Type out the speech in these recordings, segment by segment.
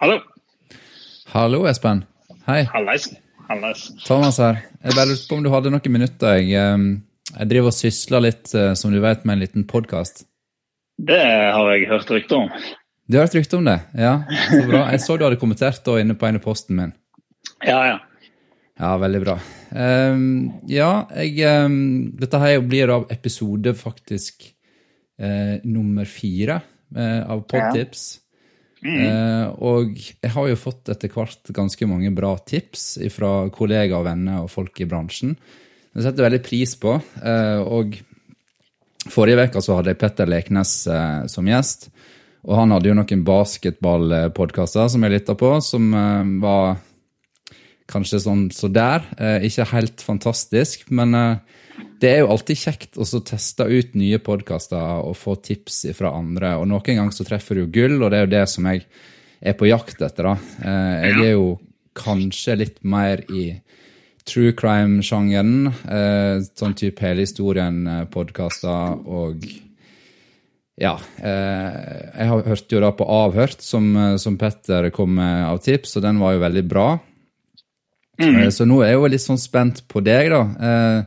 Hallo. Hallo, Espen. Hei. Hallais. Hallais. Thomas her. Jeg bare lurte på om du hadde noen minutter. Jeg, eh, jeg driver og sysler litt, eh, som du vet, med en liten podkast. Det har jeg hørt rykter om. Du har hørt rykte om det? Ja, så bra. Jeg så du hadde kommentert da inne på en av posten min. Ja, ja. Ja, veldig bra. Um, ja, jeg um, Dette her blir da episode faktisk uh, nummer fire uh, av Podtips. Eh, og jeg har jo fått etter hvert ganske mange bra tips fra kollegaer og venner og folk i bransjen. Det setter jeg veldig pris på. Eh, og forrige uke hadde jeg Petter Leknes eh, som gjest. Og han hadde jo noen basketballpodkaster som jeg lytta på, som eh, var kanskje sånn så der. Eh, ikke helt fantastisk, men eh, det er jo alltid kjekt å teste ut nye podkaster og få tips fra andre. Og noen ganger så treffer du gull, og det er jo det som jeg er på jakt etter. da. Eh, jeg er jo kanskje litt mer i true crime-sjangeren. Eh, sånn type Hele historien-podkaster og ja. Eh, jeg har hørt jo da på Avhørt, som, eh, som Petter kom med av tips, og den var jo veldig bra. Eh, Så nå er jeg jo litt sånn spent på deg, da.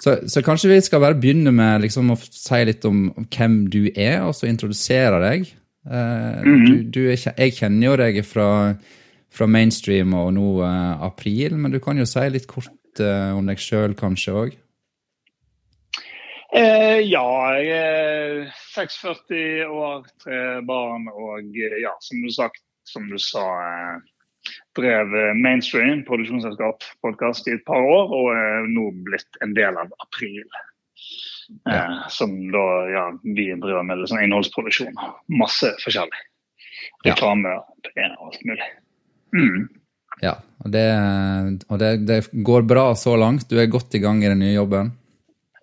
Så, så kanskje vi skal bare begynne med liksom å si litt om, om hvem du er, og så introdusere deg. Eh, du, du er, jeg kjenner jo deg fra, fra mainstream og nå eh, april, men du kan jo si litt kort eh, om deg sjøl kanskje òg. Eh, ja, jeg er 46 år, tre barn og ja, som du, sagt, som du sa eh, drev eh, Mainstream, produksjonsselskap, podkast i et par år, og er nå blitt en del av April. Eh, Som da, ja, vi driver med sånn innholdsproduksjon. Masse forskjellig. Ja. Reklame og alt mulig. Mm. Ja, og, det, og det, det går bra så langt. Du er godt i gang i den nye jobben.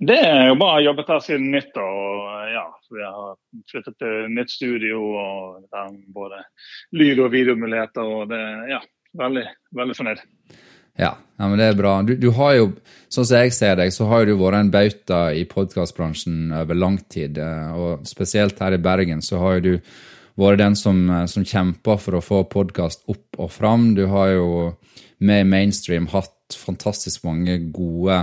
Det er jo bare jobbet her siden nyttår. og ja, Vi har flyttet til nytt studio og både lyd- og videomuligheter. og det, ja, Veldig, veldig fornøyd. Ja, ja, men det er bra. Du, du har jo, sånn som jeg ser deg, så har du vært en bauta i podkastbransjen over lang tid. eh, Og spesielt her i Bergen så har du vært den som, eh, som kjemper for å få podkast opp og fram. Du har jo med mainstream hatt fantastisk mange gode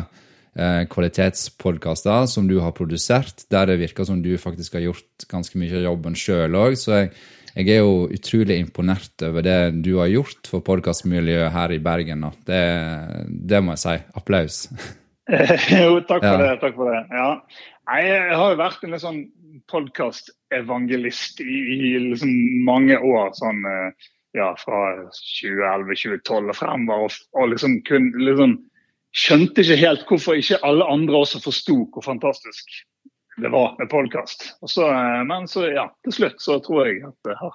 eh, kvalitetspodkaster som du har produsert, der det virker som du faktisk har gjort ganske mye av jobben sjøl òg. Så jeg, jeg er jo utrolig imponert over det du har gjort for podkastmiljøet her i Bergen. Det, det må jeg si. Applaus. jo, takk for Ja. det. takk for det. Ja. Jeg har jo vært en litt sånn podkastevangelist i, i liksom mange år. sånn eh, ja, Fra 2011-2012 og fremover. Og, og liksom kun liksom skjønte ikke helt hvorfor ikke alle andre også forsto hvor fantastisk det var med podkast. Men så, ja, til slutt så tror jeg at det har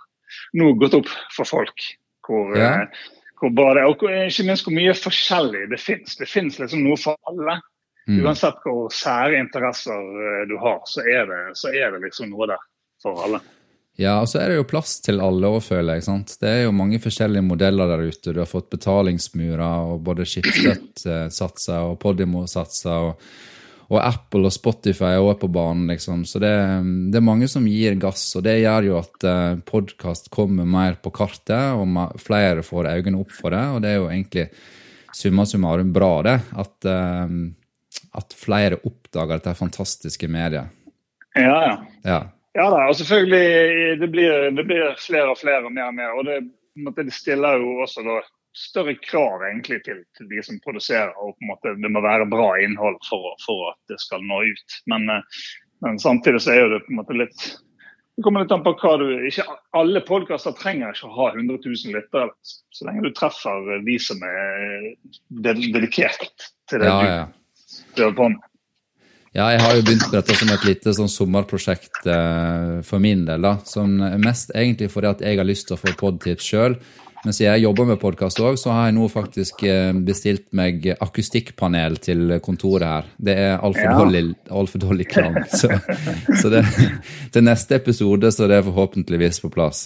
nå gått opp for folk hvor, Ja. eh, hvor er. Og hvor- ikke minst hvor mye forskjellig det fins. Det fins liksom noe for alle. Mm. Uansett hvor sære interesser eh, du har, så er, det, så er det liksom noe der for alle. Ja, og så er det jo plass til alle òg, føler jeg. sant? Det er jo mange forskjellige modeller der ute. Du har fått betalingsmurer, og både Schibsted-satser og Podimo-satser. Og, og Apple og Spotify er også på banen, liksom. Så det, det er mange som gir gass, og det gjør jo at eh, podkast kommer mer på kartet, og flere får øynene opp for det. Og det er jo egentlig summa summarum bra, det. At, eh, at flere oppdager dette fantastiske mediet. Ja, ja. Ja. Ja da, og selvfølgelig det blir, det blir flere og flere og mer og mer. Og det, det stiller jo også da større krav egentlig til, til de som produserer. og på en måte Det må være bra innhold for, for at det skal nå ut. Men, eh, men samtidig så er det på en måte litt Det kommer litt an på hva du ikke Alle podkaster trenger ikke å ha 100 000 lyttere. Så lenge du treffer de som er dedikert til det ja, du gjør på med. Ja, jeg har jo begynt med dette som et lite sånn sommerprosjekt eh, for min del. da, som Mest egentlig fordi at jeg har lyst til å få podtips sjøl. Men siden jeg jobber med podkast òg, så har jeg nå faktisk eh, bestilt meg akustikkpanel til kontoret her. Det er altfor ja. dårlig, alt dårlig klang. Så, så det, til neste episode så det er forhåpentligvis på plass.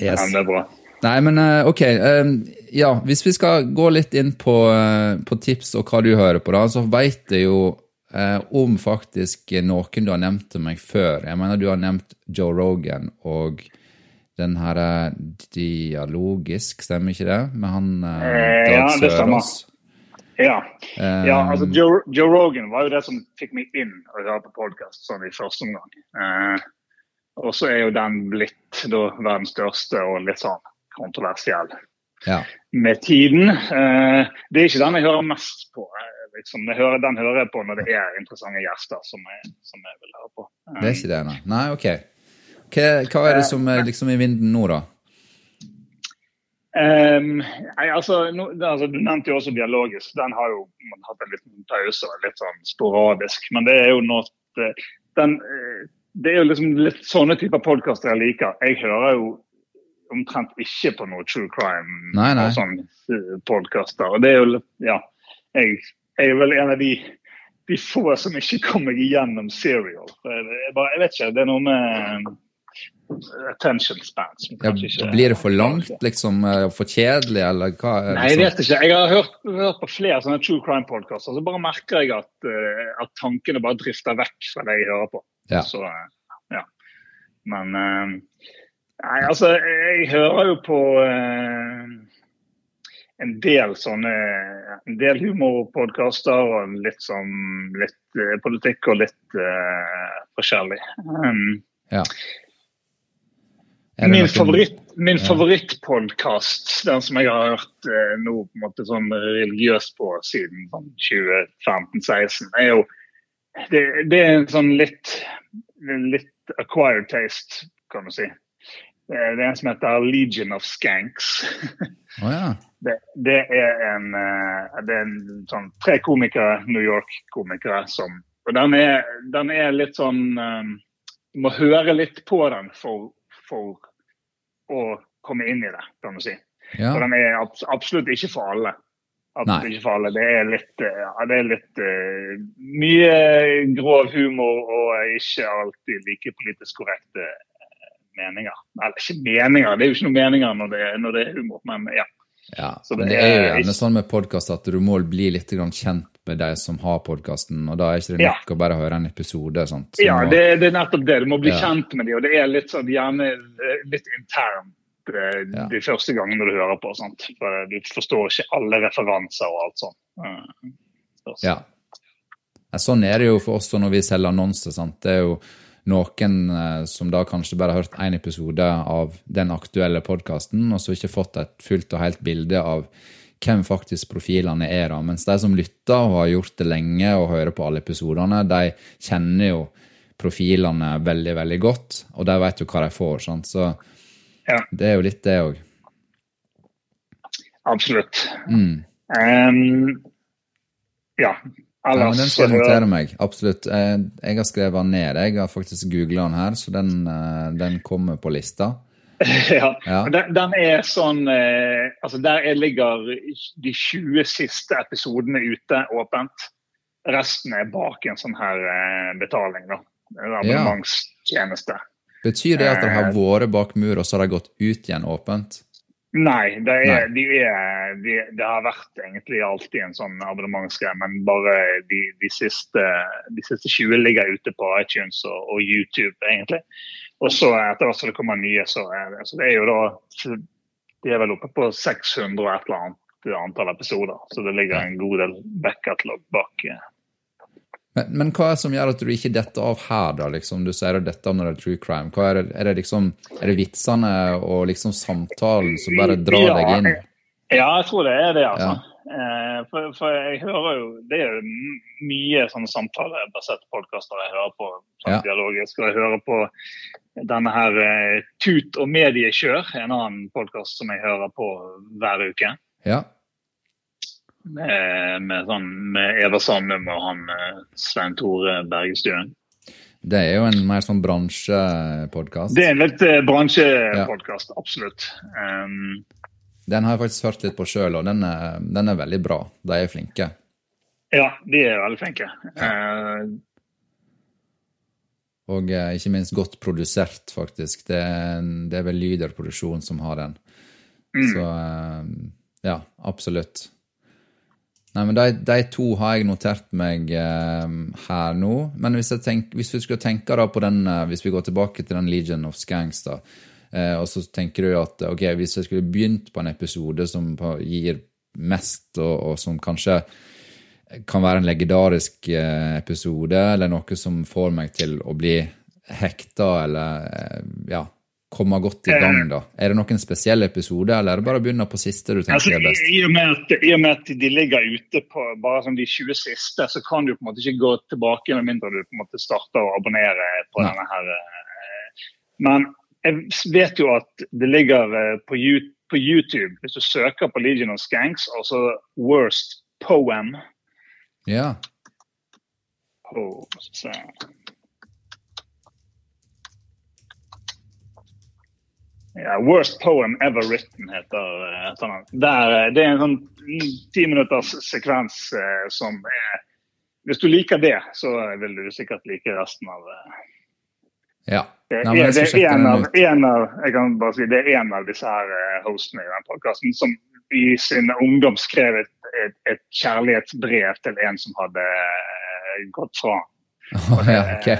Yes. Ja, det er bra. Nei, men eh, ok. Eh, ja, hvis vi skal gå litt inn på, på tips og hva du hører på, da, så veit jeg jo om faktisk noen du har nevnt til meg før. Jeg mener du har nevnt Joe Rogan og den her er dialogisk, stemmer ikke det? Med han eh, eh Ja, det stemmer. Ja. Um, ja altså Joe, Joe, Rogan var jo det som fikk meg inn og høre på podkast sånn i første omgang. Eh, og så er jo den blitt da verdens største og litt sånn kontroversiell ja. med tiden. Eh, det er ikke den jeg hører mest på. Eh, liksom. Hører, den hører jeg på når det er interessante gjester som jeg, som jeg vil høre på. det er ikke det, nei? Nei, ok. Hva, hva, er det som er liksom i vinden nå, da? Um, nei, altså, no, altså, Du nevnte jo også dialogisk. Den har jo hatt en liten pause, litt sånn sporadisk. Men det er jo noe den, eh, Det er jo liksom litt sånne typer podkaster jeg liker. Jeg hører jo omtrent ikke på noe true crime nei, nei. og sånne eh, podkaster. Og det er jo Ja. Jeg, jeg er vel en av de de få som ikke kommer igjennom serial. Jeg, bare, jeg vet ikke, det er noe med attention span. Ja, blir det for langt, liksom? Eh, for kjedelig, eller hva? Nei, jeg vet ikke. Jeg har hørt, hørt på flere sånne true crime-podkaster, så bare merker jeg at, uh, at, tankene bare drifter vekk fra det jeg hører på. Ja. Så, uh, ja. Men uh, Nei, altså, jeg hører jo på en del sånne En del humorpodkaster og litt sånn litt politikk og litt forskjellig. Um, ja. Min, favoritt, min ja. favorittpodkast, den som jeg har hørt eh, nå på en måte sånn religiøst på siden sånn 2015-16, er jo det, det, er en sånn litt, litt acquired taste, kan du si. Det er en som heter Legion of Skanks. Oh, ja. det, det, er en, eh, det er en sånn tre komikere, New York-komikere, som Og den er, den er litt sånn um, Du må høre litt på den for, for å komme inn i det, kan du si. Ja. Og den er absolutt ikke for alle. Absolutt ikke for alle. Det er litt, eh, ja, det er litt uh, mye grov humor og ikke alltid like politisk korrekte eh, meninger. Eller ikke meninger, det er jo ikke noen meninger når det, når det er humor, men ja. Ja, det, det, er jo gjerne sånn med podkast at du må bli litt kjent med de som har podkasten, og da er ikke det nok ja. å bare høre en episode. Sant? ja, må, det, det, er nettopp det. Du må bli ja. kjent med dem, og det er litt sånn gjerne litt internt eh, ja. de første gangene du hører på. Sant? For du forstår ikke alle referanser og alt sånt. Uh, ja. Sånn er det jo for oss når vi selger annonser. Sant? Det er jo noen eh, som da kanskje bare har hørt én episode av den aktuelle podkasten, og så ikke fått et fullt og helt bilde av hvem faktisk profilene er. da, Mens de som lytter og har gjort det lenge og hører på alle episodene, de kjenner jo profilene veldig, veldig godt, og de vet jo hva de får. sant? Så ja. det er jo litt det òg. Absolutt. Mm. Um, ja. Ellers, ja, den skal jeg notere meg. Absolutt. Eh, jeg har skrevet den ned. Jeg har faktisk googla den her, så den, eh, den kommer på lista. ja. ja. Den, den, er sånn eh, altså Der ligger de 20 siste episodene ute åpent. Resten er bak en sånn her betaling, da. En abonnementstjeneste. Ja. Betyr det at dere har vært bak mur, og så har det gått ut igjen åpent? Nei, det, er, Nei. De er, de, det har vært egentlig alltid en sånn abonnementsgreie, men bare de, de, siste, de, siste, 20 ligger ute på iTunes og, og YouTube, egentlig. Og så etter hvert som det kommer nye, så er det, så det er jo da De er vel oppe på 600 og et eller annet antall episoder, så det ligger en god del backatlog bak. Men, men, hva er det som gjør at du ikke detter av her, da? liksom? Du sier at dette når det er true crime. Hva er, det, er det liksom, er det vitsene og liksom samtalen som bare drar ja, deg inn? Ja, jeg tror det er det, altså. Ja. Eh, for, for, jeg hører jo Det er jo mye sånn samtalebaserte podkaster jeg hører på. Sånn ja. dialogisk, og Jeg hører på denne her uh, Tut og mediekjør, en annen podkast som jeg hører på hver uke. Ja. Med, med, sånn, med Eva Sandum og han Svein Tore Bergestuen. Det er jo en mer sånn bransjepodkast? Det er en litt bransjepodkast, ja. absolutt. Um, den har jeg faktisk hørt litt på sjøl, og den er, den er, veldig bra. De er flinke. Ja, de er veldig flinke. Ja. Uh, og uh, ikke minst godt produsert, faktisk. Det er, det er vel Lyder-produksjon som har den. Mm. Så ja, absolutt. Nei, men de, de, to har jeg notert meg eh, her nå. Men hvis, tenk, hvis, vi skulle tenke da på den, eh, hvis vi går tilbake til den Legion of Skanks, da, eh, og så tenker du at ok, hvis jeg skulle begynt på en episode som gir mest, og, og som kanskje kan være en legendarisk eh, episode, eller noe som får meg til å bli hekta, eller eh, ja, komme godt i gang, da? Er det noen spesiell episode, eller er det bare å begynne på siste du tenker altså, er best? I og, med at, I og med at de ligger ute på bare som de 20 siste, så kan du på en måte ikke gå tilbake med mindre du på en måte starter å abonnere på Nei. denne her. Eh, men jeg vet jo at det ligger eh, på YouTube, hvis du søker på Legion of Skanks, altså Worst Poem. Ja. Oh, Ja, 'Worst Poem Ever Written' heter, heter den. Der, det er en sånn ti minutters sekvens eh, som er Hvis du liker det, så vil du sikkert like resten av eh. Ja. Det, Nei, er, det er en av, en av, jeg kan bare si, det er en av disse her eh, hostene i den podkasten som i sin ungdom skrev et, et, et, kjærlighetsbrev til en som hadde eh, gått fra Oh, ja, okay.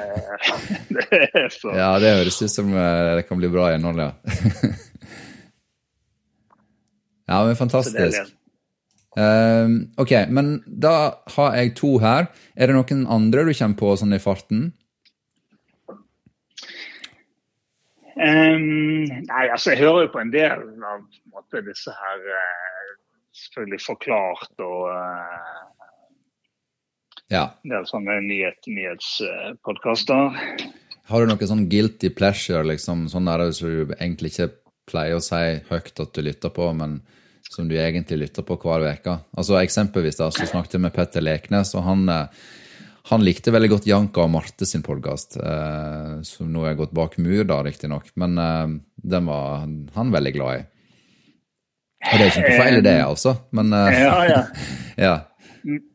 det ja, det høres ut som eh, det kan bli bra innhold, ja. ja, men fantastisk. Um, ok, men da har jeg to her. Er det noen andre du kommer på sånn i farten? Um, nei, altså jeg hører jo på en del av en måte, disse her uh, Selvfølgelig forklart og uh, ja. Det er sånne nyhet, nyhetspodkaster. Har du noe sånn guilty pleasure, liksom, sånn der som du egentlig ikke pleier å si høyt at du lytter på, men som du egentlig lytter på hver uke? Altså, eksempelvis da, så snakket jeg med Petter Leknes, og han, eh, han likte veldig godt Janka og Marte sin podkast, eh, som nå er gått bak mur, da, riktignok, men eh, den var han veldig glad i. Og det er ikke noe feil i det, altså, men eh, ja, ja. ja.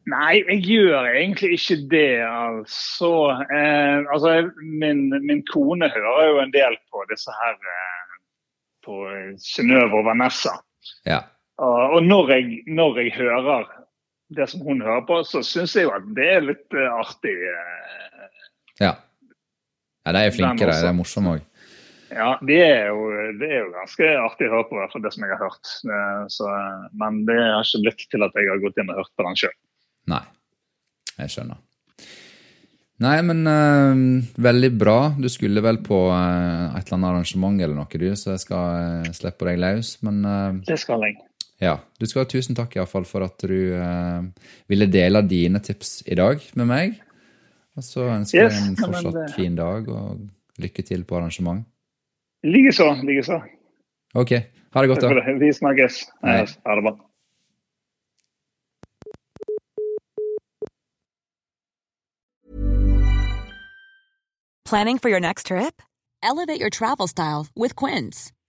Nei, jeg gjør egentlig ikke det, altså. Eh, altså min, min, kone hører jo en del på disse her eh, På Synnøve og Vanessa. Ja. Og, og når, jeg, når, jeg, hører det som hun hører på, så syns jeg jo at det er litt uh, artig. Uh, ja. ja. De er flinke, de. De er morsomme òg. Ja, det er, jo, det er, jo, ganske artig å høre på, for det som jeg har hørt. Så, men det har ikke blitt til at jeg har gått inn og hørt på den sjøl. Nei, jeg skjønner. Nei, men uh, veldig bra. Du skulle vel på uh, et eller annet arrangement eller noe, du, så jeg skal uh, slippe deg løs, men Det skal jeg. Ja. Du skal ha tusen takk iallfall for at du ville dele dine tips i dag med meg. Og så ønsker jeg en fortsatt men, fin dag, og lykke til på arrangement. Likeså. Likeså. OK. Ha det godt, da. Vi snakkes. Ha det bra. Planning for your next trip? Elevate your travel style with Quince.